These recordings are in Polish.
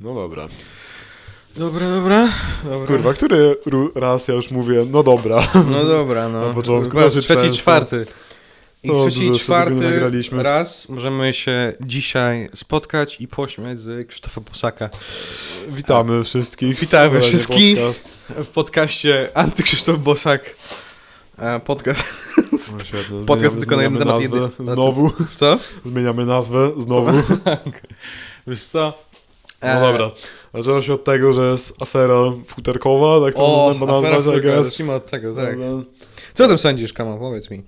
No dobra. Dobra, dobra. dobra. Kurwa, który raz ja już mówię, no dobra. No dobra, no. Na początku Chyba dosyć trzeci, często. czwarty. I No, trzeci i czwarty raz możemy się dzisiaj spotkać i pośmiać z Krzysztofa Posaka Witamy wszystkich. Witamy wszystkich. podcast. w podcaście Antykrzysztof Bosak. E, Podcast. No świetne. Podcast tylko na temat. nazwę. jedy- Znowu. Co? Zmieniamy nazwę. Znowu. Wiesz co? No E, dobra. Zaczęło się od tego, że jest afera futerkowa, tak to O, można nazwać, guess. zacznijmy od tego, tak. Co o tym sądzisz, Kama? Powiedz mi.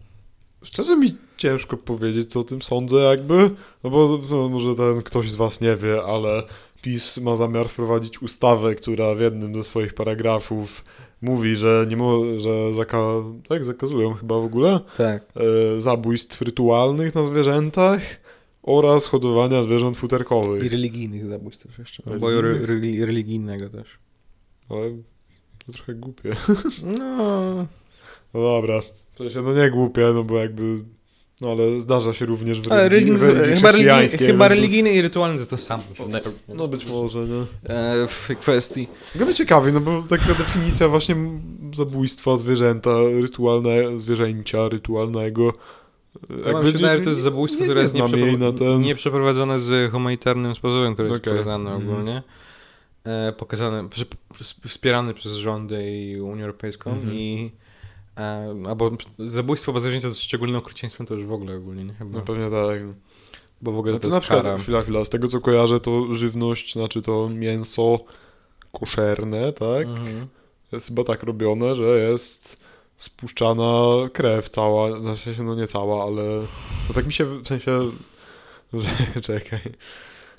Szczerze mi ciężko powiedzieć, co o tym sądzę, jakby. No bo no, może ten ktoś z was nie wie, ale PiS ma zamiar wprowadzić ustawę, która w jednym ze swoich paragrafów mówi, że nie mo- że zaka tak, zakazują chyba w ogóle Tak. e, zabójstw rytualnych na zwierzętach oraz hodowania zwierząt I futerkowych. religijnych zabójstw też jeszcze. Albo re, Religijnych? re, religijnego też. Ale to trochę głupie. No. No dobra. W sensie, no nie głupie, no bo jakby... No ale zdarza się również w religii, religijny, w religii chyba, religijny, chrześcijańskiej, chyba więc- religijny i rytualny to to samo. No być może, nie? E, w kwestii. Chyba ciekawie, no bo taka definicja właśnie zabójstwa zwierzęta, rytualne, zwierzęcia rytualnego. Ja mi się wydaje, że to jest zabójstwo, nie, które jest na ten... nie przeprowadzone z humanitarnym sposobem, który jest Okej. pokazany Mhm. ogólnie. E, pokazany, przy- wspierany przez rządy i Unię Europejską Mhm. i e, albo zabójstwo bez zwierzęcia z szczególnym okrucieństwem to już w ogóle ogólnie, nie? Chyba. No pewnie tak. Bo w ogóle No to to na jest przykład, kara. chwila, chwila, z tego co kojarzę, to żywność, znaczy to mięso koszerne, tak? Mhm. Jest chyba tak robione, że jest spuszczana krew cała, na sensie no nie cała, ale no tak mi się w sensie, że czekaj,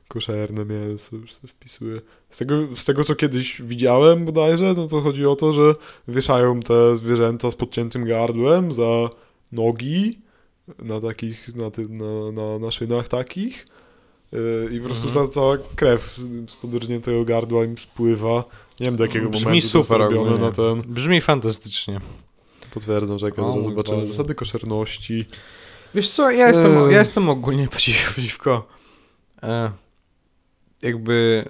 koszerne mięso już sobie wpisuję. Z tego, z tego co kiedyś widziałem bodajże, no to chodzi o to, że wieszają te zwierzęta z podciętym gardłem za nogi na takich, na, ty, na, na, na szynach takich. Yy, I po prostu Mhm. ta cała krew z podrżniętego gardła im spływa. Nie wiem do jakiego Brzmi momentu to jest super robione na ten. Brzmi fantastycznie. Potwierdzam, czekaj, O zaraz mój zobaczymy Boże. zasady koszerności. Wiesz co, ja jestem, Eee. ja jestem ogólnie przeciw, przeciwko e, jakby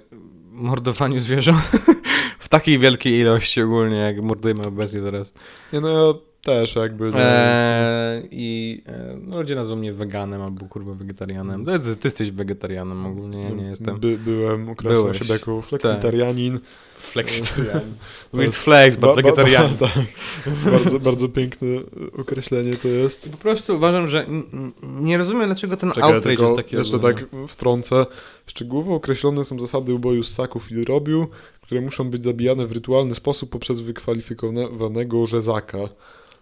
mordowaniu zwierząt w takiej wielkiej ilości ogólnie, jak mordujemy obecnie teraz. Nie no, ja też jakby nie E, I e, no, ludzie nazwą mnie weganem albo kurwa wegetarianem. Ty, ty jesteś wegetarianem ogólnie, ja nie jestem. By, byłem, określam Byłeś. siebie jako fleksitarianin. Flexitarian. With flex, but vegetarian. tak. bardzo, bardzo piękne określenie to jest. Po prostu uważam, że nie rozumiem, dlaczego ten Czekaj, outrage tylko jest taki jeszcze tak wtrącę. Szczegółowo określone są zasady uboju ssaków i drobiu, które muszą być zabijane w rytualny sposób poprzez wykwalifikowanego rzezaka.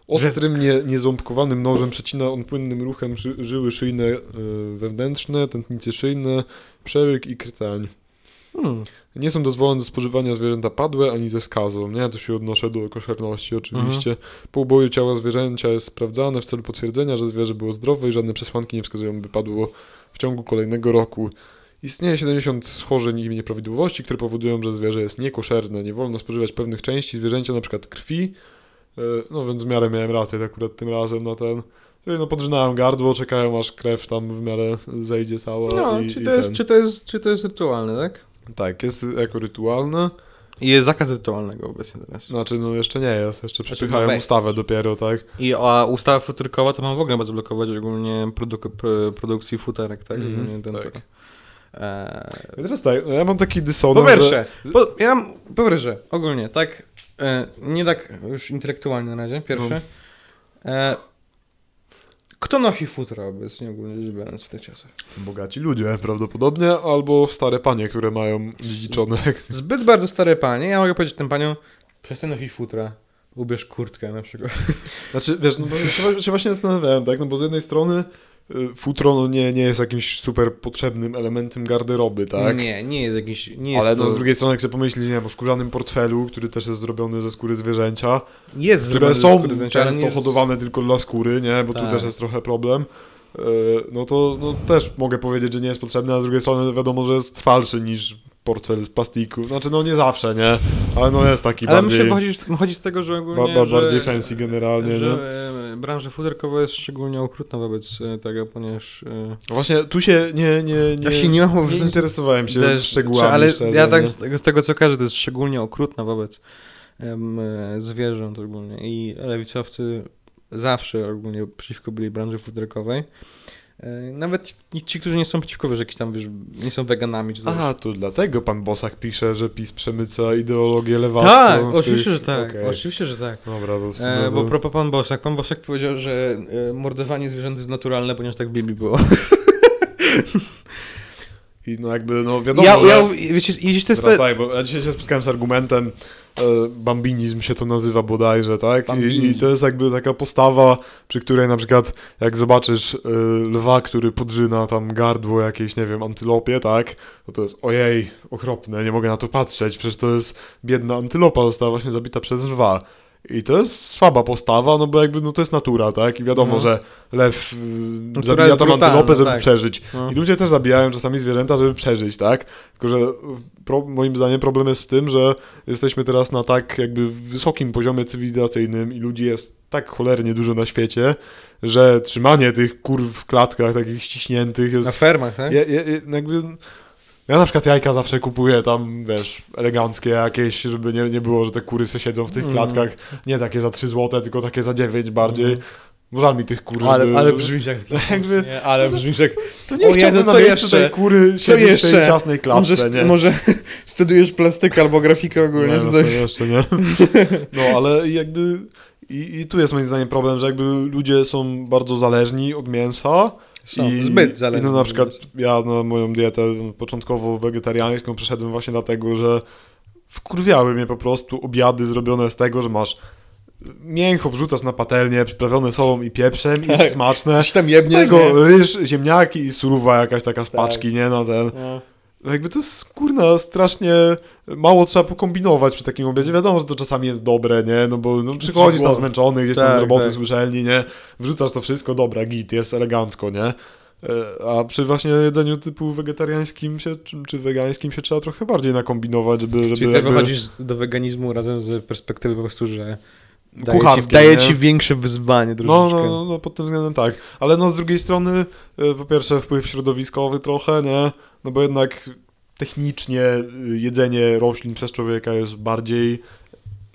Ostrym, nie, nieząbkowanym nożem przecina on płynnym ruchem ży, żyły szyjne y, wewnętrzne, tętnice szyjne, przełyk i krtań. Hmm. Nie są dozwolone do spożywania zwierzęta padłe ani ze skazą. Nie, to się odnoszę do koszerności oczywiście. Mhm. Po uboju ciała zwierzęcia jest sprawdzane w celu potwierdzenia, że zwierzę było zdrowe i żadne przesłanki nie wskazują, by padło w ciągu kolejnego roku. Istnieje 70 schorzeń i nieprawidłowości, które powodują, że zwierzę jest niekoszerne. Nie wolno spożywać pewnych części zwierzęcia, na przykład krwi. E, No więc w miarę miałem rację akurat tym razem na ten. Czyli No podrzynałem gardło, czekałem aż krew tam w miarę zejdzie cała No, i, czy i to, jest, ten. czy, to jest, czy to jest rytualne, tak? Tak, jest jako rytualne. I jest zakaz rytualnego obecnie teraz. Znaczy, no jeszcze nie jest, jeszcze Znaczy, przepychają ma być. ustawę dopiero, tak? I a ustawa futerkowa to ma w ogóle zablokować ogólnie produk- pro- produkcji futerek, tak? Ogólnie ten, tak. Eee, I teraz tak, no ja mam taki po dysonans, pierwsze, że... po, ja mam, po pierwsze, ogólnie, tak, e, nie tak już intelektualnie na razie, pierwsze. E, kto nosi futra obecnie ogólnie rzecz biorąc w tych czasach? Bogaci ludzie prawdopodobnie, albo stare panie, które mają dziedziczone. Zbyt bardzo stare panie, ja mogę powiedzieć tym paniom, przestań nosić futra, ubierz kurtkę na przykład. Znaczy, wiesz, no bo się, właśnie zastanawiałem, tak? No bo z jednej strony futro no nie, nie jest jakimś super potrzebnym elementem garderoby, tak? Nie, nie jest jakiś, nie jest Ale no to, z drugiej strony, jak sobie pomyśli, nie wiem, o skórzanym portfelu, który też jest zrobiony ze skóry zwierzęcia, jest które są często jest- hodowane tylko dla skóry, nie? Bo tu Tak. też jest trochę problem. E, No to no, też mogę powiedzieć, że nie jest potrzebny, a z drugiej strony wiadomo, że jest trwalszy niż portfel z plastiku. Znaczy, no nie zawsze, nie? Ale no jest taki Ale bardziej, myślę, że chodzi, chodzi z tego, że ogólnie, ba, ba, że, bardziej fancy generalnie, że nie? e, branża futerkowa jest szczególnie okrutna wobec e, tego, ponieważ... e, No Właśnie tu się nie, nie, nie, Ja się nie mam nie interesowałem się też- szczegółami, Ale szczerze, ja tak nie? z tego, z tego co każę, to jest szczególnie okrutna wobec em, zwierząt ogólnie. I lewicowcy zawsze ogólnie przeciwko byli branży futerkowej. E, Nawet ci, którzy nie są przeciwko, że jakieś tam, wiesz, nie są weganami czy coś. Aha, to dlatego pan Bosak pisze, że PiS przemyca ideologię lewacką. tak, oczywiście, tych- że tak. okej. Oczywiście, że tak. Dobra, bo E, bo to- propos pan Bosak. Pan Bosak powiedział, że e, mordowanie zwierząt jest naturalne, ponieważ tak w Biblii było. I no jakby, no wiadomo, Ja, ja, wiecie, i gdzieś to jest... Tak, bo ja dzisiaj się spotkałem z argumentem, e, bambinizm się to nazywa bodajże, tak? I. I to jest jakby taka postawa, przy której na przykład jak zobaczysz e, lwa, który podrzyna tam gardło jakiejś, nie wiem, antylopie, tak? No to jest ojej, okropne, nie mogę na to patrzeć, przecież to jest biedna antylopa, została właśnie zabita przez lwa. I to jest słaba postawa, no bo jakby no to jest natura, tak? I wiadomo, No. że lew Natura zabija tą antylopę, żeby tak. przeżyć. No. I ludzie też zabijają czasami zwierzęta, żeby przeżyć, tak? Tylko, że pro, moim zdaniem problem jest w tym, że jesteśmy teraz na tak jakby wysokim poziomie cywilizacyjnym i ludzi jest tak cholernie dużo na świecie, że trzymanie tych kur w klatkach takich ściśniętych jest... Na fermach, tak? Je, je, je, jakby... Ja na przykład jajka zawsze kupuję tam, wiesz, eleganckie jakieś, żeby nie, nie było, że te kury se siedzą w tych Mm. klatkach. Nie takie za 3 złote, tylko takie za 9 bardziej. Mm. Żal mi tych kur. Ale, ale brzmisz jak... Jakby- Nie, ale brzmisz jak... To nie O chciałbym Jezu, na miejscu jeszcze? tej kury Co siedzieć w jeszcze? tej ciasnej klatce, może, nie? może studiujesz plastykę albo grafikę ogólnie, nie, czy no, coś? jeszcze nie. No, ale jakby... I, I tu jest moim zdaniem problem, że jakby ludzie są bardzo zależni od mięsa. Są I, zbyt zależni I no na przykład ja na moją dietę początkowo wegetariańską przeszedłem właśnie dlatego, że wkurwiały mnie po prostu obiady zrobione z tego, że masz mięcho wrzucasz na patelnię, przyprawione solą i pieprzem i Tak. jest smaczne. Coś tam jebniesz, Tego ryż, ziemniaki i surowa jakaś taka z Tak. paczki, nie? No ten. No. Jakby to jest, kurna, strasznie mało trzeba pokombinować przy takim obiedzie. Wiadomo, że to czasami jest dobre, nie? No bo no, przychodzisz tam zmęczony, gdzieś tam Tak, z roboty tak. nie? Wrzucasz to wszystko, dobra, git, jest elegancko, nie? E, A przy właśnie jedzeniu typu wegetariańskim się, czy, czy wegańskim się trzeba trochę bardziej nakombinować, żeby... żeby Czyli ty jakby... wychodzisz do weganizmu razem z perspektywy po prostu, że daje ci, daje ci większe wyzwanie No, no, no, no, pod tym względem tak. Ale no z drugiej strony, e, po pierwsze wpływ środowiskowy trochę, nie? No bo jednak technicznie y, jedzenie roślin przez człowieka jest bardziej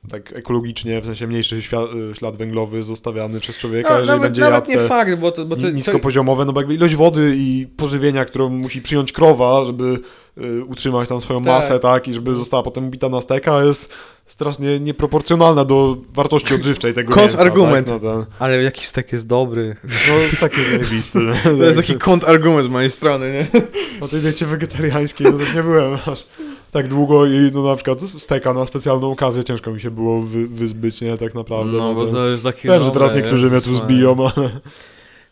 tak ekologicznie, w sensie mniejszy y, ślad węglowy zostawiany przez człowieka, No, jeżeli nawet będzie nawet nie fakt, bo to... Bo to ni- niskopoziomowe, no bo jakby ilość wody i pożywienia, którą musi przyjąć krowa, żeby y, utrzymać tam swoją Tak. masę, tak, i żeby została potem ubita na steka, jest strasznie nieproporcjonalna do wartości odżywczej tego mięsa. Kontrargument. Tak? No, Ale jaki stek jest dobry. no jest taki zajebisty. To jest taki kontrargument z mojej strony, nie? Na tej diecie wegetariańskiej no też nie byłem aż tak długo i no na przykład steka na specjalną okazję ciężko mi się było wy, wyzbyć, nie, tak naprawdę. No, bo to- jest takie Wiem, że teraz niektórzy mnie tu zbiją, ale...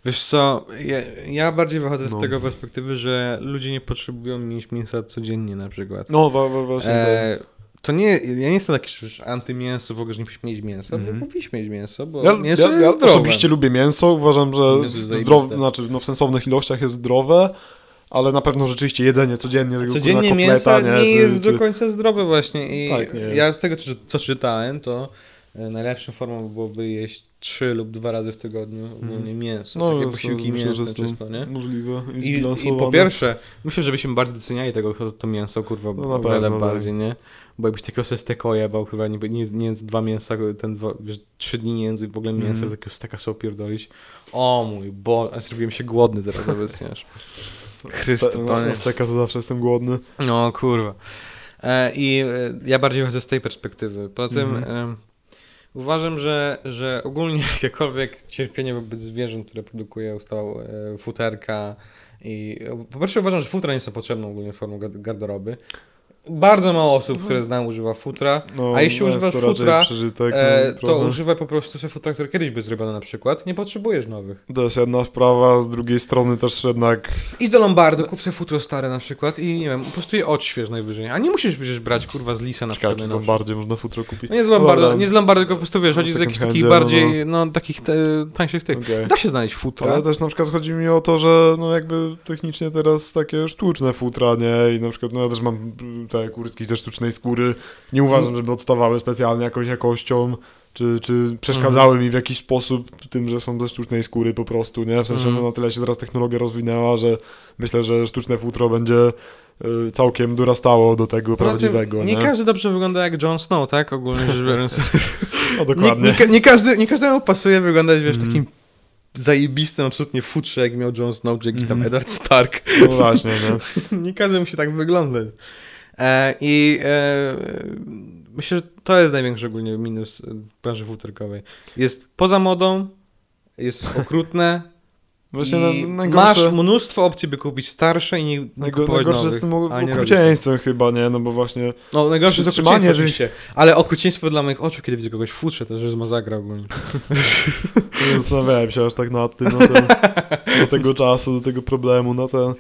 Wiesz co, ja, ja bardziej wychodzę z No. tego perspektywy, że ludzie nie potrzebują mieć mięsa codziennie na przykład. No właśnie E, to nie, ja nie jestem taki że antymięso, w ogóle, że nie powinniśmy mieć mięsa, Mhm. bo powinniśmy mieć mięso, bo Ja, mięso ja, jest ja zdrowe. osobiście lubię mięso, uważam, że Mięso jest zdrowe, znaczy no w sensownych ilościach jest zdrowe, ale na pewno rzeczywiście jedzenie codziennie tego Codziennie kurna mięso kotleta, nie czy- jest czy- do końca zdrowe właśnie i Tak, nie ja z tego, co, co czytałem, to e, najlepszą formą byłoby jeść trzy lub dwa razy w tygodniu ogólnie mięso, takie Mhm. jest- posiłki myślę, mięsne czysto, nie? Możliwe i, I, I po pierwsze, myślę, żebyśmy bardziej doceniali tego to mięso, kurwa, No no na o wiele pewno, tak. bardziej, nie? Bo jakbyś takiego sobie steko jebał, chyba nie, nie, nie jest dwa mięsa, ten dwa, wiesz, trzy dni nie język w ogóle mięsa, z takiego steka sobie opierdolić. O mój bo, a zrobiłem się głodny teraz obecnie. Chryste, panie. na steka to zawsze jestem głodny. No kurwa. E, I e, ja bardziej chodzę z tej perspektywy. Poza tym Mhm. em, uważam, że, że ogólnie jakiekolwiek cierpienie wobec zwierząt, które produkuje ustała e, futerka i po pierwsze uważam, że futra nie są potrzebne ogólnie formą gard- garderoby. Bardzo mało osób, które znam używa futra, No, a jeśli no używasz futra, przeżytek, e, no, to trochę. używaj po prostu sobie futra, które kiedyś by zrobione na przykład. Nie potrzebujesz nowych. To jest jedna sprawa, z drugiej strony też jednak Idź do Lombardu, kup sobie futro stare na przykład i nie wiem, po prostu je odśwież najwyżej. A nie musisz przecież brać kurwa z Lisa na Ciekawe, przykład. czy w najnowsze. Lombardzie można futro kupić. No nie z Lombardu, Dobra. nie z Lombardu, tylko po prostu wiesz, chodzi z jakichś takich handzie, no, bardziej, no, takich te, tańszych tych. Okej. Da się znaleźć futra. Ale też na przykład chodzi mi o to, że no jakby technicznie teraz takie sztuczne futra, nie? I na przykład no ja też mam te kurtki ze sztucznej skóry. Nie uważam, żeby odstawały specjalnie jakąś jakością. czy, czy przeszkadzały mi w jakiś sposób tym, że są ze sztucznej skóry po prostu, nie? W sensie Mhm. no, na tyle się teraz technologia rozwinęła, że myślę, że sztuczne futro będzie y, całkiem dorastało do tego tym prawdziwego, nie nie? każdy dobrze wygląda jak Jon Snow, tak? Ogólnie rzecz biorąc. No nie, dokładnie. nie, ka- nie, każdy, nie każdemu pasuje wyglądać, wiesz, Mhm. takim zajebistym absolutnie futrze, jak miał Jon Snow, czy jakiś tam Mhm. Eddard Stark. No właśnie, nie? nie każdy musi tak wyglądać. E, I e, myślę, że to jest największy ogólnie minus e, branży futerkowej. Jest poza modą, jest okrutne Właśnie na, najgorsze, masz mnóstwo opcji, by kupić starsze i nie, nie najgo, kupować najgorsze nowych. jest tym okrucieństwem chyba, nie? No bo właśnie No najgorsze jest okrucieństwo że- oczywiście, ale okrucieństwo dla moich oczu, kiedy widzę kogoś w futrze, to jest masakra ogólnie. nie zastanawiałem się aż tak nad tym, no ten, do tego czasu, do tego problemu, no ten...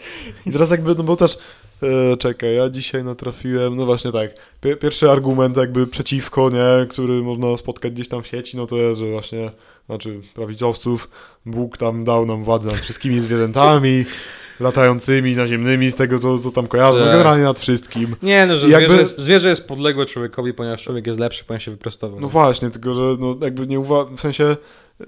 I teraz jakby, no bo też, e, czekaj, ja dzisiaj natrafiłem, no właśnie tak, Pier, pierwszy argument jakby przeciwko, nie, który można spotkać gdzieś tam w sieci, no to jest, że właśnie, znaczy prawicowców, Bóg tam dał nam władzę nad wszystkimi zwierzętami, latającymi, naziemnymi, z tego co, co tam kojarzę, Tak. generalnie nad wszystkim. Nie no, że I jakby- zwierzę, jest, zwierzę jest podległe człowiekowi, ponieważ człowiek jest lepszy, ponieważ się wyprostował. No właśnie, tylko że no jakby nie uważam, w sensie y,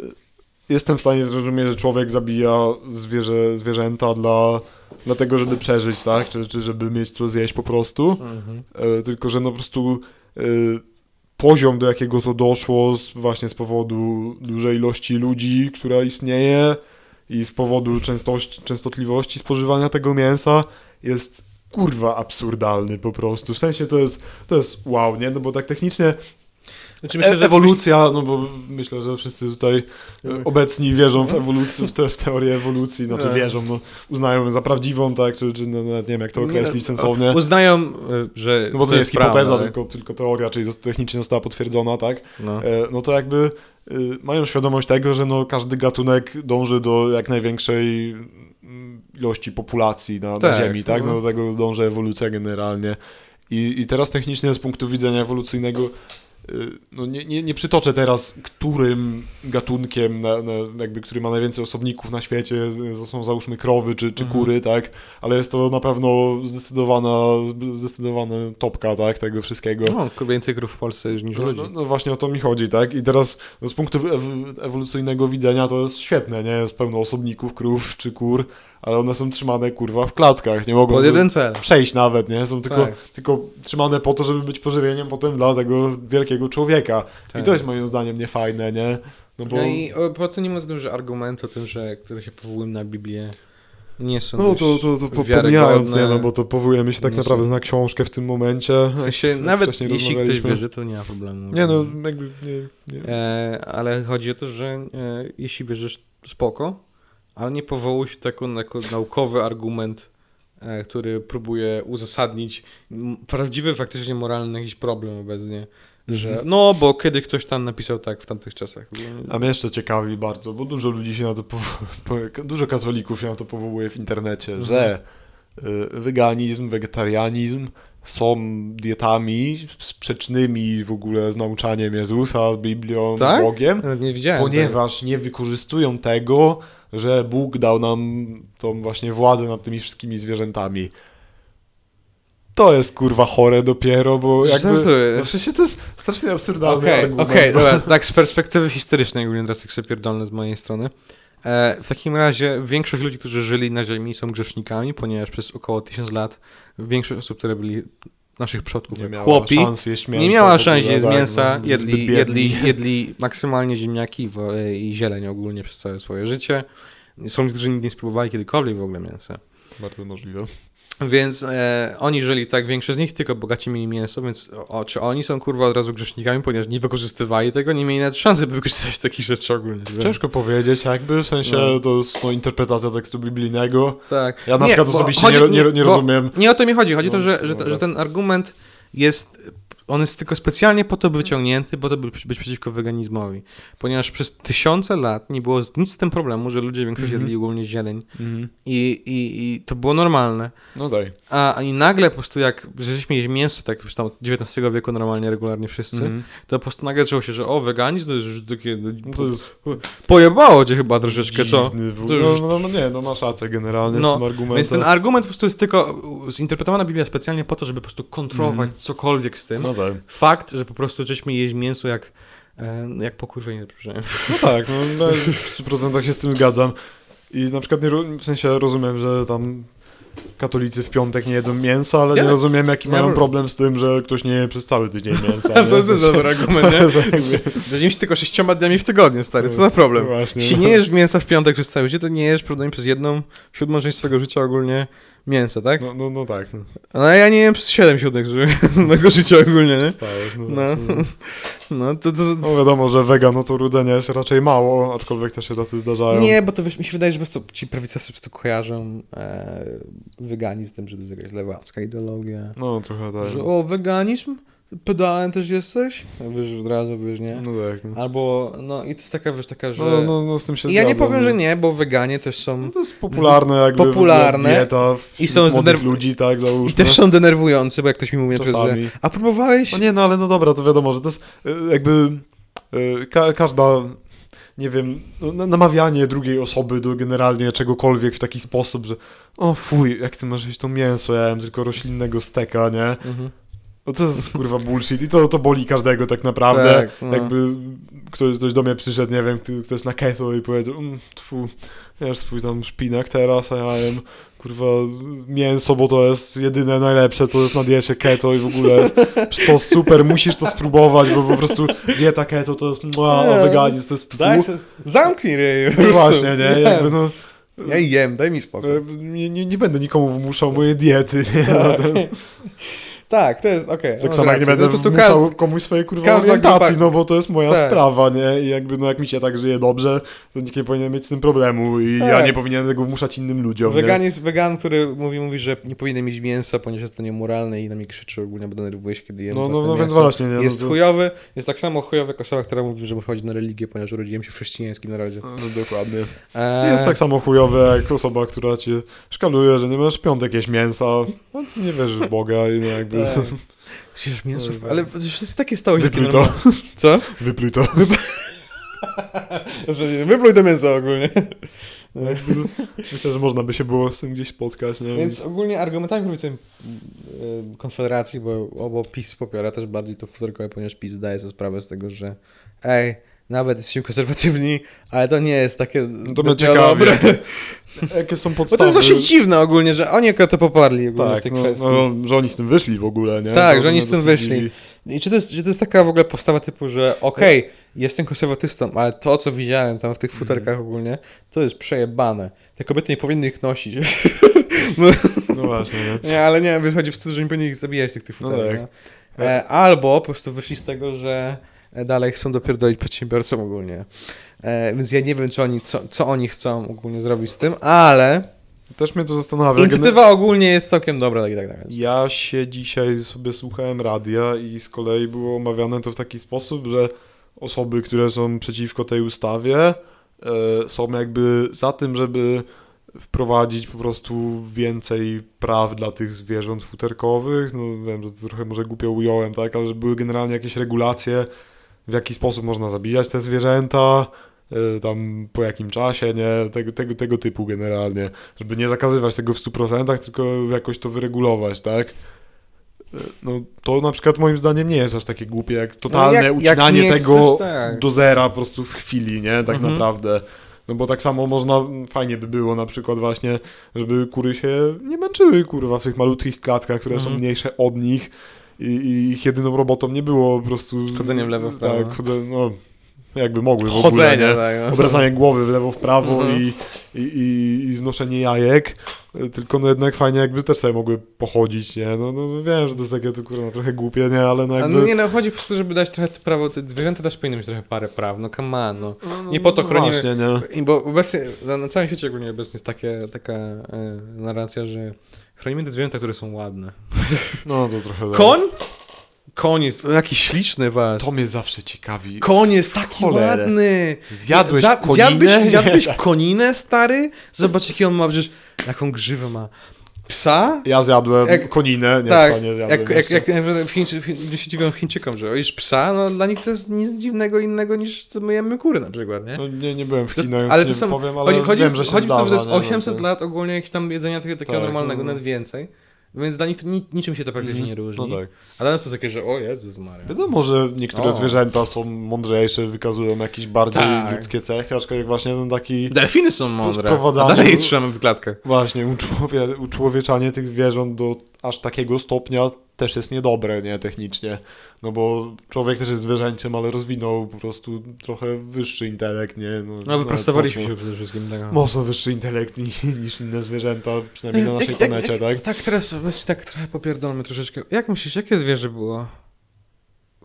jestem w stanie zrozumieć, że człowiek zabija zwierzę, zwierzęta dla, dlatego, żeby przeżyć, tak? Czy, czy żeby mieć co zjeść po prostu. Mhm. E, tylko, że no po prostu e, poziom, do jakiego to doszło z, właśnie z powodu dużej ilości ludzi, która istnieje i z powodu częstości, częstotliwości spożywania tego mięsa jest kurwa absurdalny po prostu. W sensie to jest, to jest wow, nie? No bo tak technicznie Znaczy, E- ewolucja, no bo myślę, że wszyscy tutaj e, obecni wierzą w ewolucję, w, te, w teorię ewolucji, znaczy Tak. wierzą, no, uznają ją za prawdziwą, tak, czy, czy no, nie wiem jak to określić sensownie. Uznają, y, że No bo to, jest hipoteza, prawda, tak? tylko, tylko teoria, czyli technicznie została potwierdzona, tak? No. E, no to jakby y, mają świadomość tego, że no każdy gatunek dąży do jak największej mm, ilości populacji na, na Tak, Ziemi, tak? No no. do tego dąży ewolucja generalnie. I, I teraz technicznie z punktu widzenia ewolucyjnego no nie, nie, nie przytoczę teraz, którym gatunkiem, na, na, jakby, który ma najwięcej osobników na świecie, są załóżmy krowy czy, czy Mhm. kury, tak? Ale jest to na pewno zdecydowana, zdecydowana topka, tak? Tego wszystkiego. No, więcej krów w Polsce niż No, ludzi. no, no właśnie o to mi chodzi, tak? I teraz no, z punktu ew- ewolucyjnego widzenia to jest świetne, nie? Jest pełno osobników, krów czy kur, ale one są trzymane kurwa w klatkach, nie mogą przejść nawet, nie? Są tylko, Tak. tylko trzymane po to, żeby być pożywieniem potem dla tego wielkiego człowieka. Tak. I to jest moim zdaniem niefajne, nie? No bo... No i po to nie ma dużo argumentu o tym, że które się powołują na Biblię, nie są No to, to, to pomijając, nie, no bo to powołujemy się tak naprawdę są- na książkę w tym momencie. W sensie, nawet jeśli ktoś wierzy, to nie ma problemu. Nie no, jakby nie, nie. E, ale chodzi o to, że e, jeśli wierzysz, spoko, ale nie powołuj się jako, jako naukowy argument, e, który próbuje uzasadnić prawdziwy, faktycznie moralny jakiś problem obecnie. Że no, bo kiedy ktoś tam napisał tak w tamtych czasach. A mnie jeszcze ciekawi bardzo, bo dużo ludzi się na to, powo- po- dużo katolików się na to powołuje w internecie, Mhm. że y, weganizm, wegetarianizm są dietami sprzecznymi w ogóle z nauczaniem Jezusa, z Biblią, Tak? z Bogiem, nie ponieważ nie wykorzystują tego, że Bóg dał nam tą właśnie władzę nad tymi wszystkimi zwierzętami. To jest kurwa chore dopiero, bo jakby. No w sensie to jest strasznie absurdalny Okej, argument. okej, dobra, tak z perspektywy historycznej, teraz tak sobie pierdolę z mojej strony. E, w takim razie większość ludzi, którzy żyli na ziemi są grzesznikami, ponieważ przez około tysiąc lat większość osób, które byli naszych przodków, Nie jak miała chłopi, szans jeść mięsa nie miała szans jeść tak, mięsa, no, jedli, jedli, jedli maksymalnie ziemniaki wo- i zieleń ogólnie przez całe swoje życie. Są ludzie, którzy nigdy nie spróbowali kiedykolwiek w ogóle mięsa. Bardzo możliwe. Więc e, oni żyli tak, większość z nich tylko bogaci mieli mięso, więc o, czy oni są kurwa od razu grzesznikami, ponieważ nie wykorzystywali tego, nie mieli nawet szansy, by wykorzystywać takich rzeczy ogólnie. Ciężko powiedzieć, jakby w sensie No. to jest no, interpretacja tekstu biblijnego. Tak. Ja na przykład bo osobiście chodzi- nie, nie, nie rozumiem. Nie o to mi chodzi. Chodzi o No, to, że, że, że ten argument jest. On jest tylko specjalnie po to wyciągnięty, po to, by być przeciwko weganizmowi. Ponieważ przez tysiące lat nie było nic z tym problemu, że ludzie większość Mhm. jedli ogólnie zieleń. I, i, I to było normalne. No daj. A, a i nagle po prostu jak żeśmy jeść mięso, tak już tam od XIX wieku normalnie, regularnie wszyscy, Mhm. to po prostu nagle zaczęło się, że o, weganizm to jest już takie... No to jest Pojebało cię chyba troszeczkę, co? To już- no, no, no nie, no masz rację generalnie No, z tym argumentem. Więc ten argument po prostu jest tylko zinterpretowana Biblia specjalnie po to, żeby po prostu kontrolować Mhm. cokolwiek z tym. No daj. Fakt, że po prostu żeśmy jeść mięso jak E, no jak po kurwie nie przepraszam. No tak, no no, w 100% się z tym zgadzam. I na przykład nie, w sensie rozumiem, że tam katolicy w piątek nie jedzą mięsa, ale Ja- nie rozumiem jaki ja- mają problem z tym, że ktoś nie je przez cały tydzień mięsa. To jest sensie- dobry argument, nie? się tylko sześcioma dniami w tygodniu, stary, co za problem? Właśnie. Jeśli nie jesz mięsa w piątek przez całe życie, to nie jesz prawdopodobnie przez jedną siódmą część swojego życia ogólnie mięsa, tak? No, no, no tak, no. No ja nie jem przez siedem siódmek mojego życia ogólnie, nie? Stałeś, no, No, no to, to, no wiadomo, że wegan no to rudzenia jest raczej mało, aczkolwiek też się tacy zdarzają. Nie, bo to mi się wydaje, że po prostu ci prawicowie po prostu kojarzą e, weganizm z tym, że to jest jakaś lewacka ideologia. No trochę tak. Że o, weganizm? Pedałem też jesteś? Wiesz, od razu, wiesz, nie? No tak, no. Albo, no i to jest taka, wiesz, taka, że... No, no, no z tym się I ja nie zgadzam, powiem, no. że nie, bo weganie też są... No to jest popularne jakby Popularne. dieta I są zdenerw- ludzi, tak, załóżmy. I też są denerwujące, bo jak ktoś mi mówi przykład, że Czasami. a próbowałeś? No nie, no ale no dobra, to wiadomo, że to jest y, jakby y, ka każda, nie wiem, no, na- namawianie drugiej osoby do generalnie czegokolwiek w taki sposób, że o fuj, jak ty masz jeść to mięso, ja jem tylko roślinnego steka, nie? Mhm. No to jest kurwa bullshit i to, to boli każdego tak naprawdę. Tak, no. Jakby ktoś, ktoś do mnie przyszedł, nie wiem, kto, kto jest na keto i powiedział, mm, tfu, jesz swój tam szpinak teraz, a ja jem kurwa mięso, bo to jest jedyne najlepsze, co jest na diecie keto i w ogóle to super, musisz to spróbować, bo po prostu dieta keto to jest, mua, a weganizm to jest tfu. Zamknij ryj, No właśnie, nie? Jakby no, Ja jem, daj mi spokój. nie, nie, nie będę nikomu wmuszał mojej diety, nie? No, to, Tak, to jest, okej. Tak masz samo jak nie będę No, każdy- komuś swojej kurwa każda orientacji, grupa- no bo to jest moja Tak. sprawa, nie? I jakby, no jak mi się tak żyje dobrze, to nikt nie powinien mieć z tym problemu i ja Tak. nie powinienem tego wmuszać innym ludziom, Wegan jest wegan, który mówi, mówi, że nie powinien mieć mięsa, ponieważ jest to niemoralne i na mnie krzyczy ogólnie, bo denerwuje się, kiedy jem No, no, no więc właśnie, nie? No Jest to- chujowy, jest tak samo chujowy jak osoba, która mówi, że wychodzi na religię, ponieważ urodziłem się w chrześcijańskim narodzie. No, dokładnie. Eee, Jest tak samo chujowe jak osoba, która cię szkaluje, że nie masz piątek jakieś mięsa, no ty nie wierzysz w Boga i no jakby... Tak. Przecież mięso, ale to jest takie stało się Wypluj to. Co? wypluj to. Znaczy, Wypluj to mięso ogólnie. Jakby, Myślę, że można by się było z tym gdzieś spotkać, nie? Więc ogólnie argumentami prawicowymi y, Konfederacji, bo obo PiS popiera też bardziej to futerkowe, ponieważ PiS zdaje sobie sprawę z tego, że ej, nawet jesteśmy konserwatywni, ale to nie jest takie No to mnie zbytnio ciekawi, dobre. jakie, są Bo podstawy. to jest właśnie dziwne ogólnie, że oni akurat to poparli ogólnie Tak, tej no, kwestii. no, że oni z tym wyszli w ogóle, nie? Tak, To że oni z tym dosyć wyszli. I czy to, jest, czy to jest taka w ogóle postawa typu, że okej, jestem konserwatystą, ale to, co widziałem tam w tych futerkach Mhm. ogólnie, to jest przejebane. Te kobiety nie powinny ich nosić. no, No właśnie, nie? nie, ale nie, wychodzi po prostu, że nie powinni ich zabijać tych, tych No futerek. tak. no. E, albo po prostu wyszli z tego, że dalej chcą dopierdolić przedsiębiorcom ogólnie. E, więc ja nie wiem, czy oni, co, co oni chcą ogólnie zrobić z tym, ale Też mnie to zastanawia. inicjatywa ogólnie jest całkiem dobra, tak i tak dalej. Ja się dzisiaj sobie słuchałem radia i z kolei było omawiane to w taki sposób, że osoby, które są przeciwko tej ustawie, e, są jakby za tym, żeby wprowadzić po prostu więcej praw dla tych zwierząt futerkowych. No wiem, że to trochę może głupio ująłem, tak, ale że były generalnie jakieś regulacje, w jaki sposób można zabijać te zwierzęta, e, tam po jakim czasie, nie, tego, tego, tego typu generalnie, żeby nie zakazywać tego w 100%, tylko jakoś to wyregulować, tak? E, No to na przykład moim zdaniem nie jest aż takie głupie, jak totalne jak- jak ucinanie nie tego chcesz, tak. do zera po prostu w chwili, nie, tak Mhm. naprawdę. No bo tak samo można, fajnie by było na przykład właśnie, żeby kury się nie męczyły, kurwa, w tych malutkich klatkach, które są Mhm. mniejsze od nich i, i ich jedyną robotą nie było po prostu... Chodzenie w lewo, w prawo. Tak, chodzę, no jakby mogły w Chodzenie, nie? tak. no. Obracanie głowy w lewo, w prawo Mhm. i, i, i, znoszenie jajek, tylko no jednak fajnie jakby też sobie mogły pochodzić, nie? No, no wiem, że to jest takie to kurwa trochę głupie, nie? Ale no A jakby... no nie no, chodzi po prostu, żeby dać trochę prawo, te zwierzęta też powinny mieć trochę parę praw, no come on, no. No, no, Nie po to no chronimy- Właśnie, nie? Bo obecnie, na, na całym świecie ogólnie obecnie jest takie, taka e, narracja, że chronimy te zwierzęta, które są ładne. No to trochę... tak. Koń? Koń jest jakiś śliczny, patrz. To mnie zawsze ciekawi. Koń jest taki Cholerę. ładny. Zjadłeś Za- koninę? Zjadłeś Nie. koninę, stary? Zobacz, jaki on ma, przecież, jaką grzywę ma. Psa? Ja zjadłem Jak- koninę, nie, tak, nie zjadłem jak, jak, jak, w Chińczy, w się dziwią Chińczykom, że ojesz psa, no dla nich to jest nic dziwnego innego niż co my jemy kury na przykład, nie? No, nie, nie byłem w Chinach, ale to są, powiem, ale chodzi, wiem, że się chodzi o to, że to jest zdarza, nie? No 800 to- lat ogólnie jakiegoś tam jedzenia takiego, takiego Tak, normalnego, no. nawet więcej. Więc dla nich ni niczym się to praktycznie nie różni. No tak. A dla nas to jest takie, że o Jezus Maria. Wiadomo, że niektóre O. zwierzęta są mądrzejsze, wykazują jakieś bardziej Tak. ludzkie cechy, aczkolwiek właśnie ten taki Delfiny są mądre, a dalej trzymamy w klatkach. właśnie uczłowie, uczłowieczanie tych zwierząt do aż takiego stopnia też jest niedobre, nie, technicznie. No bo człowiek też jest zwierzęciem, ale rozwinął po prostu trochę wyższy intelekt, nie? No, No wyprostowaliśmy się przede wszystkim. Tak. Mocno wyższy intelekt ni- niż inne zwierzęta, przynajmniej na naszej Jak- jak- planecie, tak? Tak, teraz weź tak trochę popierdolmy troszeczkę. Jak myślisz, jakie zwierzę było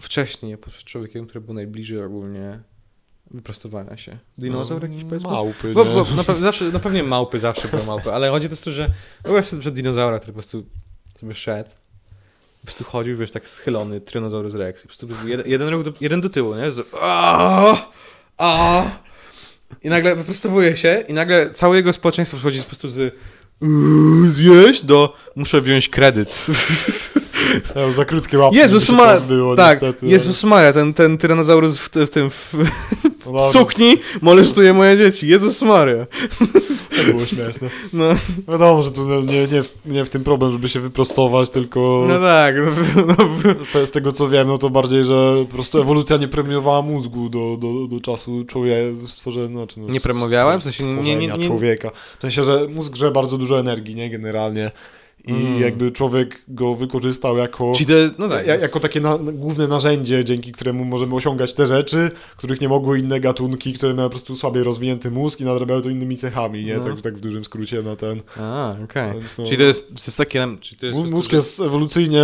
wcześniej przed człowiekiem, które było najbliżej ogólnie wyprostowania się? Dinozaur jakiś powiedzmy? Małpy, Bo, bo, na, pe- zawsze, na pewnie małpy zawsze były małpy, ale chodzi o to, że wyobraź sobie przed dinozaura, który po prostu sobie szedł, po prostu chodził, wiesz, tak schylony, Tyrannosaurus Rex i po prostu jeden, jeden, ruch do, jeden do tyłu, nie? Z, I nagle wyprostowuje się i nagle całe jego społeczeństwo przechodzi po prostu z "Uuu, zjeść do muszę wziąć kredyt. Ja, za krótkie łapki, Jezus Maria, było tak, niestety. Jezus Maria, ten, ten Tyrannosaurus w, w tym w, No w sukni molestuje moje dzieci. Jezus Maria. To było śmieszne. No. Wiadomo, że tu nie, nie, w- nie w tym problem, żeby się wyprostować, tylko No tak, no, no, z, te, z tego co wiem, no to bardziej, że po prostu ewolucja nie premiowała mózgu do, do, do czasu człowieka, stworzenia, znaczy no, Nie premiowała? W sensie nie- nie- nie- człowieka. W sensie, że mózg grze bardzo dużo energii, nie, generalnie. I Mm. jakby człowiek go wykorzystał jako... No tak, Ja, jest- jako takie na, główne narzędzie, dzięki któremu możemy osiągać te rzeczy, których nie mogły inne gatunki, które miały po prostu słabiej rozwinięty mózg i nadrabiały to innymi cechami, nie? No. Tak, tak w dużym skrócie na ten. A, okej. Więc no- Czyli to jest, to jest takie, to jest... Mózg jest ewolucyjnie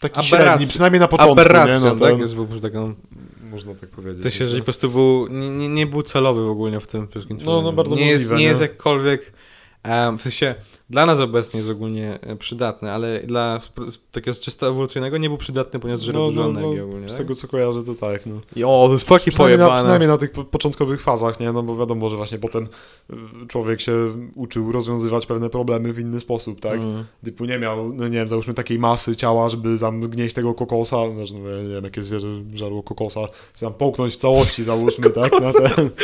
taki Aberracja. średni, przynajmniej na początku, nie? No, tak? ten, Jest po prostu taką... Można tak powiedzieć. To się, że po prostu był, nie, nie, nie był celowy w ogóle w tym wszystkim. No, no, bardzo nie jest, możliwe, nie jest nie? jakkolwiek, em, w sensie, dla nas obecnie jest ogólnie e, przydatny, ale dla takiego czysto ewolucyjnego nie był przydatny, ponieważ żerał no, dużo no, energii no, ogólnie. Z tak? tego co kojarzę, to tak, no. I o, to jest paki Przynajmniej na, pojebane. przynajmniej na tych po, początkowych fazach, nie? No bo wiadomo, że właśnie potem y, człowiek się uczył rozwiązywać pewne problemy w inny sposób, tak? Mm. Typu nie miał, no nie wiem, załóżmy takiej masy ciała, żeby tam gnieść tego kokosa, znaczy, no ja nie wiem, jakie zwierzę żarło kokosa, tam połknąć w całości, załóżmy, tak? Na ten.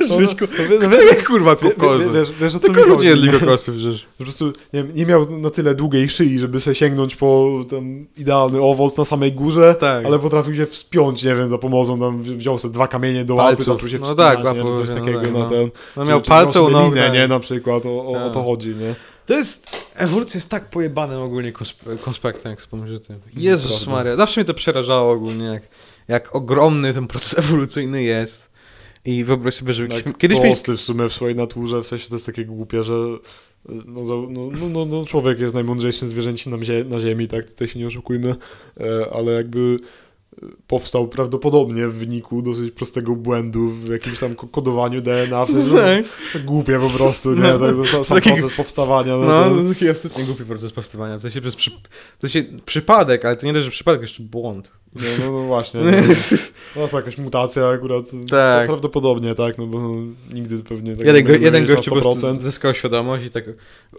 No, no, Żyćku, no, wie- Kto je kurwa kokosy? Wiesz, wiesz, o co mi Tylko ludzie chodzi, jedli kokosy przecież. Po prostu nie, wiem, nie miał na tyle długiej szyi, żeby sobie sięgnąć po ten idealny owoc na samej górze, Tak. ale potrafił się wspiąć, nie wiem, za pomocą, tam wzi- wziął sobie dwa kamienie do łapy, zaczął się No wspinać, tak, nie, czy coś no takiego tak, na no. ten... No miał palce u tak. nie, na przykład, o, o, o Tak. to chodzi, nie? To jest, ewolucja jest tak pojebane ogólnie konsp- konspektem, jak wspomnisz o tym. Jezus Prawda. Maria, zawsze mnie to przerażało ogólnie, jak, jak ogromny ten proces ewolucyjny jest. I wyobraź sobie, że Tak kiedyś prosty w sumie w swojej naturze, w sensie to jest takie głupie, że no, no, no, no, no człowiek jest najmądrzejszym zwierzęciem na, zie- na ziemi, tak, tutaj się nie oszukujmy, e, ale jakby powstał prawdopodobnie w wyniku dosyć prostego błędu w jakimś tam ko- kodowaniu DNA, w sensie tak głupie po prostu, nie, No. tak, to, sam, sam Taki- proces powstawania, no, No, to, taki absolutnie głupi proces powstawania. W sensie, przez przy... w sensie przypadek, ale to nie dość, że przypadek, jeszcze błąd. no, no, no właśnie, no, no, to jakaś mutacja akurat, Tak. prawdopodobnie, tak, no bo no, nigdy pewnie tak Jeden, go, nie jeden gościu po prostu 100%. zyskał świadomość i tak...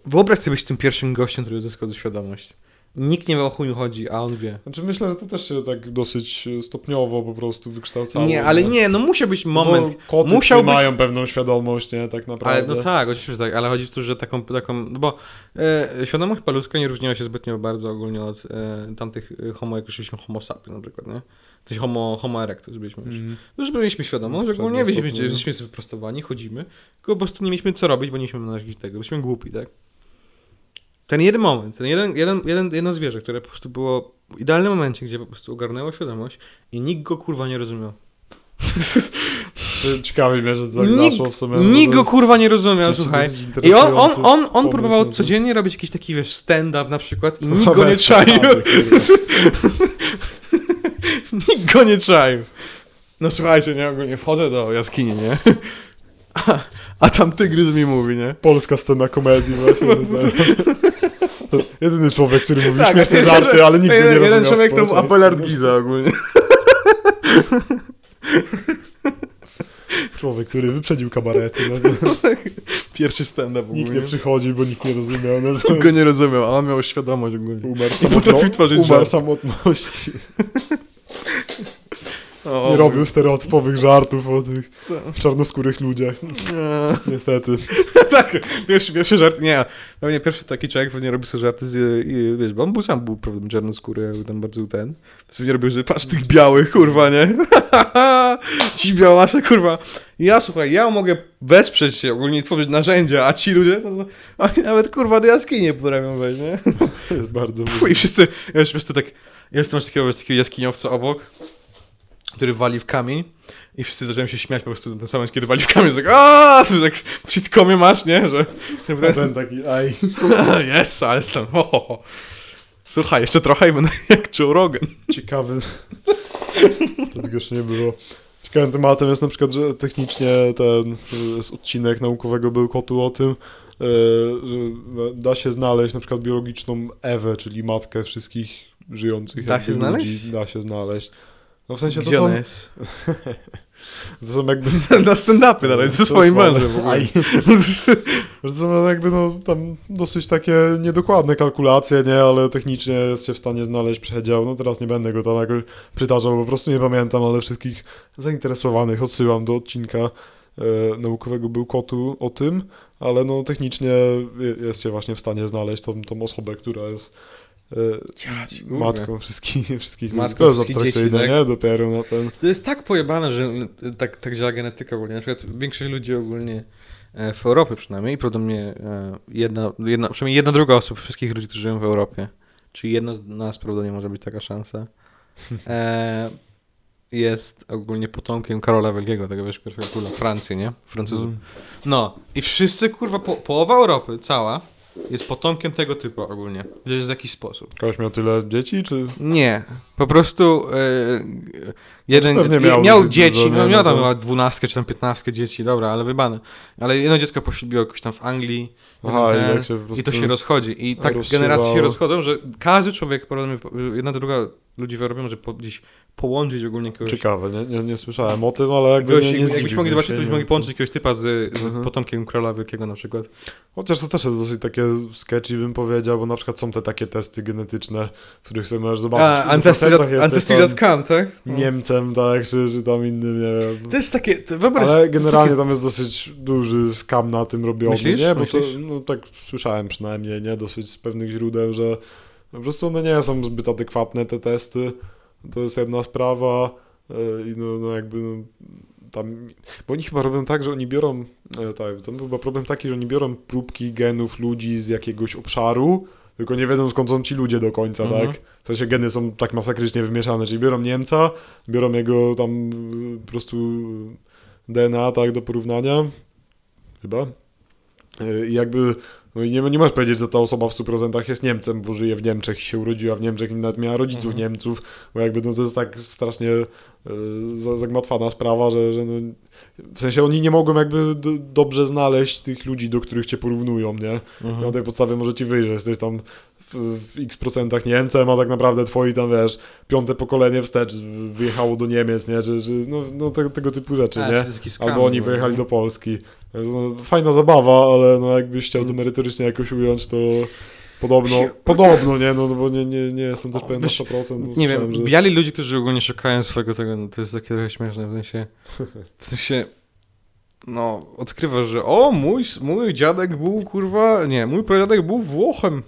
Wyobraź sobie być tym pierwszym gościem, który zyskał świadomość. Nikt nie wie o chuju chodzi, a on wie. Znaczy myślę, że to też się tak dosyć e, stopniowo po prostu wykształcało. Nie, ale nie, no musiał być moment. Bo koty musiał być- mają pewną świadomość, nie, tak naprawdę. Ale no tak, oczywiście, że tak, ale chodzi o to, że taką, taką no bo e, świadomość paludzka nie różniła się zbytnio bardzo ogólnie od e, tamtych e, homo, jak już byliśmy homo sapiens na przykład, nie? Coś homo, homo erectus byliśmy już. Mm. Już byliśmy świadomość, że ogólnie byliśmy, no. byliśmy wyprostowani, chodzimy, tylko po prostu nie mieliśmy co robić, bo nie mieliśmy na jakiś tego, byliśmy głupi, tak? Ten jeden moment, ten jeden, jeden, jeden, jedno zwierzę, które po prostu było w idealnym momencie, gdzie po prostu ogarnęło świadomość i nikt go kurwa nie rozumiał. Ciekawi mnie, że tak Nikt- zaszło w sumie. Nikt bo go kurwa nie rozumiał, słuchaj. I on, on, on, on próbował na to. codziennie robić jakiś taki, wiesz, stand-up na przykład i nikt go nie czaił. przesady, kurwa. nikt go nie czaił. No słuchajcie, nie, ogólnie wchodzę do jaskini, nie? A, a tam tygrys mi mówi, nie? Polska scena komedii właśnie. To Jedyny człowiek, który mówi Tak, śmieszne żarty, ale nigdy nie rozumiał jeden człowiek to był. Abelard Giza ogólnie. Człowiek, który wyprzedził kabarety. No, Pierwszy stand-up nikt ogólnie. nie przychodzi, bo nikt nie rozumiał. No, Nikt go nie rozumiał, a on miał świadomość ogólnie. Umarł, tworzyć umarł żart. samotności. O, nie robił stereotypowych żartów o tych No. czarnoskórych ludziach. Niestety. tak, pierwszy, pierwszy żart, nie, pewnie pierwszy taki człowiek pewnie robi sobie żarty z, i, wiesz, bo on był sam był prawda, czarnoskóry, był tam bardzo ten, to pewnie robił, że patrz tych białych, kurwa, nie? ci białasze, kurwa. Ja, słuchaj, ja mogę wesprzeć się, ogólnie tworzyć narzędzia, a ci ludzie, no, to, oni nawet, kurwa, do jaskini nie potrafią wejść, nie? Jest bardzo Fu, I wszyscy, ja już po prostu tak, jest tam takiego, takiego jaskiniowca obok, który wali w kamień i wszyscy zaczęli się śmiać po prostu na ten sam moment, kiedy wali w kamień, tak aaa, to tak w sitcomie masz, nie, że... że A ten taki, aj. Jest, ale jestem, ho, ho, ho. Słuchaj, jeszcze trochę i będę jak Joe Rogan. Ciekawy. To tego jeszcze nie było. Ciekawym tematem jest na przykład, że technicznie ten odcinek naukowego był kotu o tym, y, że da się znaleźć na przykład biologiczną Ewę, czyli matkę wszystkich żyjących Da się znaleźć? ludzi. Da się znaleźć. No w sensie to Gdzie są, ona jest? to są jakby... Na stand-upy dalej, ze To swoim mężem w ogóle. To są jakby no tam dosyć takie niedokładne kalkulacje, nie, ale technicznie jest się w stanie znaleźć przedział. No teraz nie będę go tam jakoś przytaczał, po prostu nie pamiętam, ale wszystkich zainteresowanych odsyłam do odcinka e, naukowego Bełkotu o tym, ale no technicznie je- jest się właśnie w stanie znaleźć tą, tą osobę, która jest e, kurwa. matką wszystkich, wszystkich Matką ludzi. Wszystkich dzieci, tak? nie? Dopiero na ten... To jest tak pojebane, że tak, tak działa genetyka ogólnie. Na przykład większość ludzi ogólnie e, w Europie przynajmniej, prawdopodobnie e, jedna, jedna, przynajmniej jedna druga osób wszystkich ludzi, którzy żyją w Europie, czyli jedna z nas prawdopodobnie może być taka szansa, jest ogólnie potomkiem Karola Wielkiego, tego wiesz, pierwszego króla Francji, nie? Francuzów. Mm. No i wszyscy, kurwa, po, połowa Europy, cała, jest potomkiem tego typu ogólnie, w jakiś sposób. Ktoś miał tyle dzieci, czy... Nie, po prostu e, jeden miał, miał dzieci, no miał tam chyba dwunastkę czy tam piętnastkę dzieci, dobra, ale wybane. Ale jedno dziecko poślubiło jakoś tam w Anglii Aha, jeden i ten, tak i to się rozchodzi. I tak rozsywało. generacje się rozchodzą, że każdy człowiek, jedna druga ludzi Europie może po, gdzieś połączyć ogólnie kogoś. Ciekawe, nie, nie, nie słyszałem o tym, ale jakby Kogoś, nie, nie jakbyśmy mogli zobaczyć, to byśmy mogli połączyć jakiegoś typa z, z Mhm. potomkiem króla wielkiego na przykład. Chociaż to też jest dosyć takie sketchy bym powiedział, bo na przykład są te takie testy genetyczne, w których sobie możesz zobaczyć, A, Ancestry.com, tak? No. Niemcem, tak, czy, czy tam innym, nie wiem. To jest takie, to wyobraź Ale generalnie takie- tam jest dosyć duży skam na tym robiony, Myślisz? nie? Bo Myślisz? to, no tak słyszałem przynajmniej, nie? Dosyć z pewnych źródeł, że po prostu one nie są zbyt adekwatne, te testy. To jest jedna sprawa e, i no, no jakby no, tam... Bo oni chyba robią tak, że oni biorą, e, tak, to chyba problem taki, że oni biorą próbki genów ludzi z jakiegoś obszaru, tylko nie wiedzą skąd są ci ludzie do końca, Mhm. tak? W sensie geny są tak masakrycznie wymieszane, czyli biorą Niemca, biorą jego tam y, po prostu DNA, tak, do porównania, chyba. I jakby, no i nie, nie możesz powiedzieć, że ta osoba w 100% jest Niemcem, bo żyje w Niemczech i się urodziła w Niemczech i nawet miała rodziców Mhm. Niemców, bo jakby no to jest tak strasznie y, za- zagmatwana sprawa, że, że no, w sensie oni nie mogą jakby do, dobrze znaleźć tych ludzi, do których cię porównują, nie? Mhm. Na tej podstawie może ci wyjść, że jesteś tam w, x procentach Niemcem, a tak naprawdę twoi tam, wiesz, piąte pokolenie wstecz wyjechało do Niemiec, nie? Czy, czy, no, no te, tego typu rzeczy, A, nie? jakiś skam Albo oni wyjechali nie? do Polski. No, fajna zabawa, ale no jakbyś chciał to merytorycznie jakoś ująć, to podobno, podobno, nie? No, no bo nie, nie, nie jestem też pewien na Wiesz, 100%. bo Nie wiem, że... biali ludzie, którzy ogólnie szukają swojego tego, no to jest takie trochę śmieszne, w sensie, w sensie, no, odkrywasz, że o, mój, mój dziadek był, kurwa, nie, mój pradziadek był Włochem.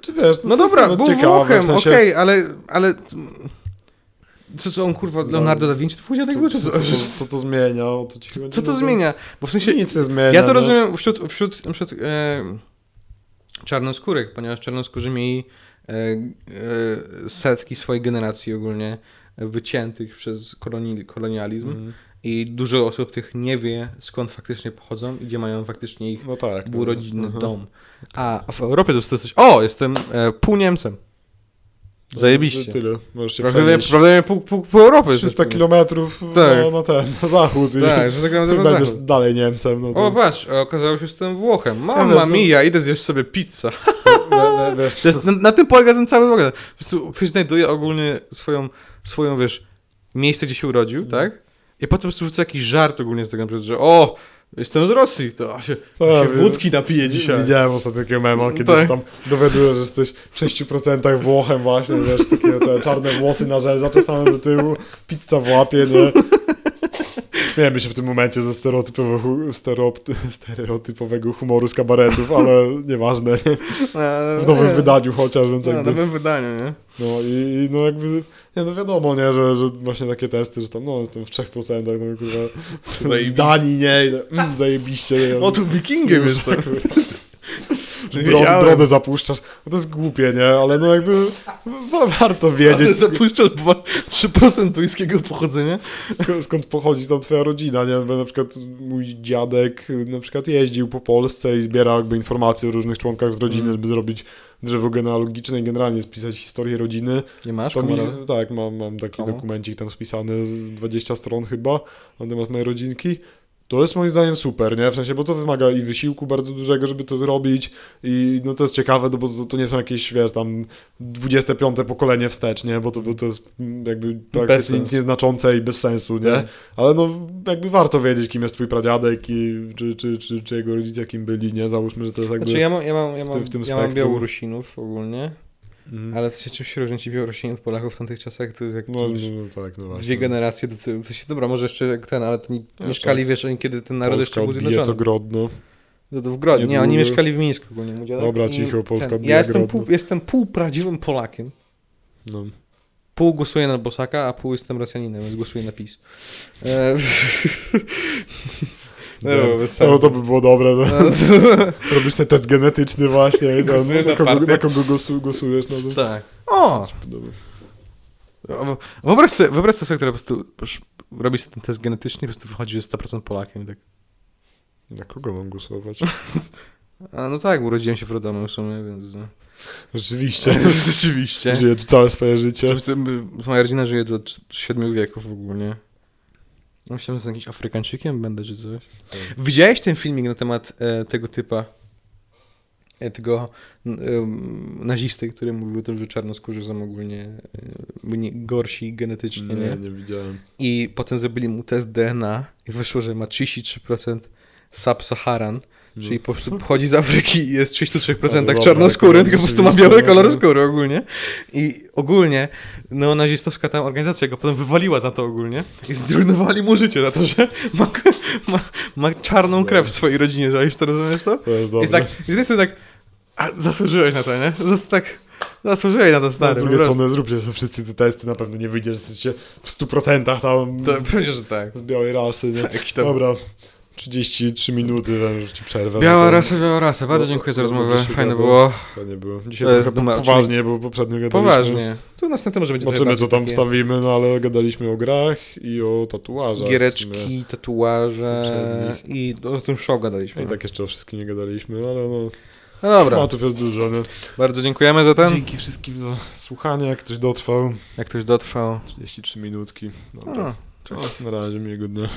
Czy wiesz, no, No dobra, był ciekawe, Włochem, w sensie, okej, ale, ale, co, co on, kurwa, Leonardo da Vinci, to twój dziadek co, był, co, co, co? co, to zmienia? O to ci? Co to No zmienia? Bo w sensie, Nic nie zmienia. ja to no. rozumiem wśród, wśród na przykład e, czarnoskórych, ponieważ czarnoskórzy mieli e, e, setki swojej generacji ogólnie wyciętych przez koloni, kolonializm Mhm. i dużo osób tych nie wie skąd faktycznie pochodzą i gdzie mają faktycznie ich No tak. był no. rodzinny Aha. dom. A w Europie to jest coś, o, jestem e, pół Niemcem. Zajebiście. No, Tyle. Możesz się Prawdopodobnie, prawdopodobnie pół, pół, pół Europy. 300 kilometrów Tak. na, na ten, na zachód. Tak, i, że tak naprawdę będziesz zachód. dalej Niemcem. No to, O, patrz, okazało się, że jestem Włochem. Ja Mamma wiesz, no- mia, idę zjeść sobie pizzę. we, we, wiesz, jest, na, na tym polega ten cały ogóle. Po prostu ktoś znajduje ogólnie swoją, swoją, wiesz, miejsce, gdzie się urodził, Mhm. tak? I potem po prostu rzuca jakiś żart ogólnie z tego, na przykład, że o, Jestem z Rosji, to a się, A, się wódki napije dzisiaj. Widziałem ostatnio takiego mema, kiedy Tak. tam dowiadujesz, że jesteś w 6% Włochem właśnie, wiesz, takie te czarne włosy na żel zaczesane do tyłu, pizza w łapie, nie? Śmiejemy się w tym momencie ze stereotypowego, stereotypowego humoru z kabaretów, ale nieważne, nie? w nowym wydaniu chociaż, więc No, w jakby, nowym wydaniu, nie? no i i no jakby, nie no wiadomo, nie, że, że właśnie takie testy, że tam, no jestem w 3%, no kurwa. Danii, nie, mm, zajebiście, nie? O, tu wikingiem jest to. że brodę, brodę zapuszczasz. No to jest głupie, nie? Ale no jakby wa- warto Ale wiedzieć, zapuszczasz, bo ma 3% duńskiego pochodzenia. skąd, skąd pochodzi tam twoja rodzina, nie? Bo na przykład mój dziadek na przykład jeździł po Polsce i zbierał jakby informacje o różnych członkach z rodziny, Mm. żeby zrobić drzewo genealogiczne i generalnie spisać historię rodziny. Nie masz? To mi, tak, mam, mam taki Komu? dokumencik tam spisany, 20 stron chyba, na temat mojej rodzinki. To jest moim zdaniem super, nie? W sensie, bo to wymaga i wysiłku bardzo dużego, żeby to zrobić i no to jest ciekawe, no bo to, to nie są jakieś, wiesz, tam 25 pokolenie wstecz, nie? Bo to, bo to jest mm, jakby praktycznie nic nieznaczące i bez sensu, nie? Tak. Ale no jakby warto wiedzieć, kim jest twój pradziadek i czy, czy, czy, czy jego rodzice kim byli, nie? Załóżmy, że to jest jakby... Znaczy ja mam, ja mam, ja w mam, tym- w tym ja mam. Białorusinów ogólnie, Mhm. ale w sensie czym się różni ci Białorusini od Polaków w tamtych czasach? To jest jak No, no, no tak, no dwie generacje do tyłu. W sensie, dobra, może jeszcze jak ten, ale to nie Jeszcze mieszkali, wiesz, oni kiedy ten naród Polska jeszcze był odbije to zjednoczony. Grodno. No to w Grodnie. Nie, oni mieszkali w Mińsku ogólnie. mój dziadek. Dobra, cicho, Polska ten- Ja jestem pół, jestem pół prawdziwym Polakiem. No. Pół głosuję na Bosaka, a pół jestem Rosjaninem, więc głosuję na PiS. E... No, no to by było dobre. No. Robisz sobie test genetyczny właśnie i Głosujesz na, kogo, na kogo głosu, głosujesz. No, to Tak. O! Dobra. Wyobraź sobie, wyobraź sobie, który po prostu robi sobie ten test genetyczny i po prostu wychodzi, że jest 100% Polakiem. Tak. Na kogo mam głosować? A no tak, urodziłem się w Radomiu w sumie, więc... No. Rzeczywiście. Rzeczywiście. Żyję tu całe swoje życie. Moja rodzina żyje tu od siedmiu wieków ogólnie. No, Myślałem, że z jakimś Afrykańczykiem będę, czy coś. Widziałeś ten filmik na temat e, tego typa? E, tego em, nazisty, który mówił o tym, że czarnoskórzy są ogólnie e, gorsi genetycznie, nie? Nie, nie widziałem. I potem zrobili mu test DNA i wyszło, że ma 33% sub-Saharan, No. Czyli po prostu pochodzi z Afryki i jest 33% dobra, czarnoskóry, tak, tylko po prostu ma biały no, kolor no. skóry ogólnie. I ogólnie neonazistowska tam organizacja go potem wywaliła za to ogólnie i zrujnowali mu życie za to, że ma, ma, ma czarną krew w swojej rodzinie, że już to rozumiesz to? To jest dobre. Jest tak, z jednej strony tak, a zasłużyłeś na to, nie? Zas, tak, zasłużyłeś na to No, stary. z po drugiej strony zróbcie sobie wszyscy te testy, na pewno nie wyjdzie, że jesteście w 100% tam To pewnie, że tak. z białej rasy, nie? Jakiś tam- Dobra, 33 minuty, wiem, już ci przerwę. Biała No to- rasa, biała rasa. Bardzo no, dziękuję za no, rozmowę. Fajne było. To nie było. Dzisiaj To jest numer- poważnie, bo poprzednio gadaliśmy. Poważnie. To następnym może będzie Zobaczymy, co tam takie wstawimy, no ale gadaliśmy o grach i o tatuażach. Giereczki, tatuaże poprzednich. i o tym show gadaliśmy. I tak jeszcze o wszystkim nie gadaliśmy, ale no, No dobra, tematów jest dużo, nie? bardzo dziękujemy za ten. Dzięki wszystkim za słuchanie, jak ktoś dotrwał. Jak ktoś dotrwał. 33 minutki. A, Dobra. cześć. O, na razie, miłego dnia.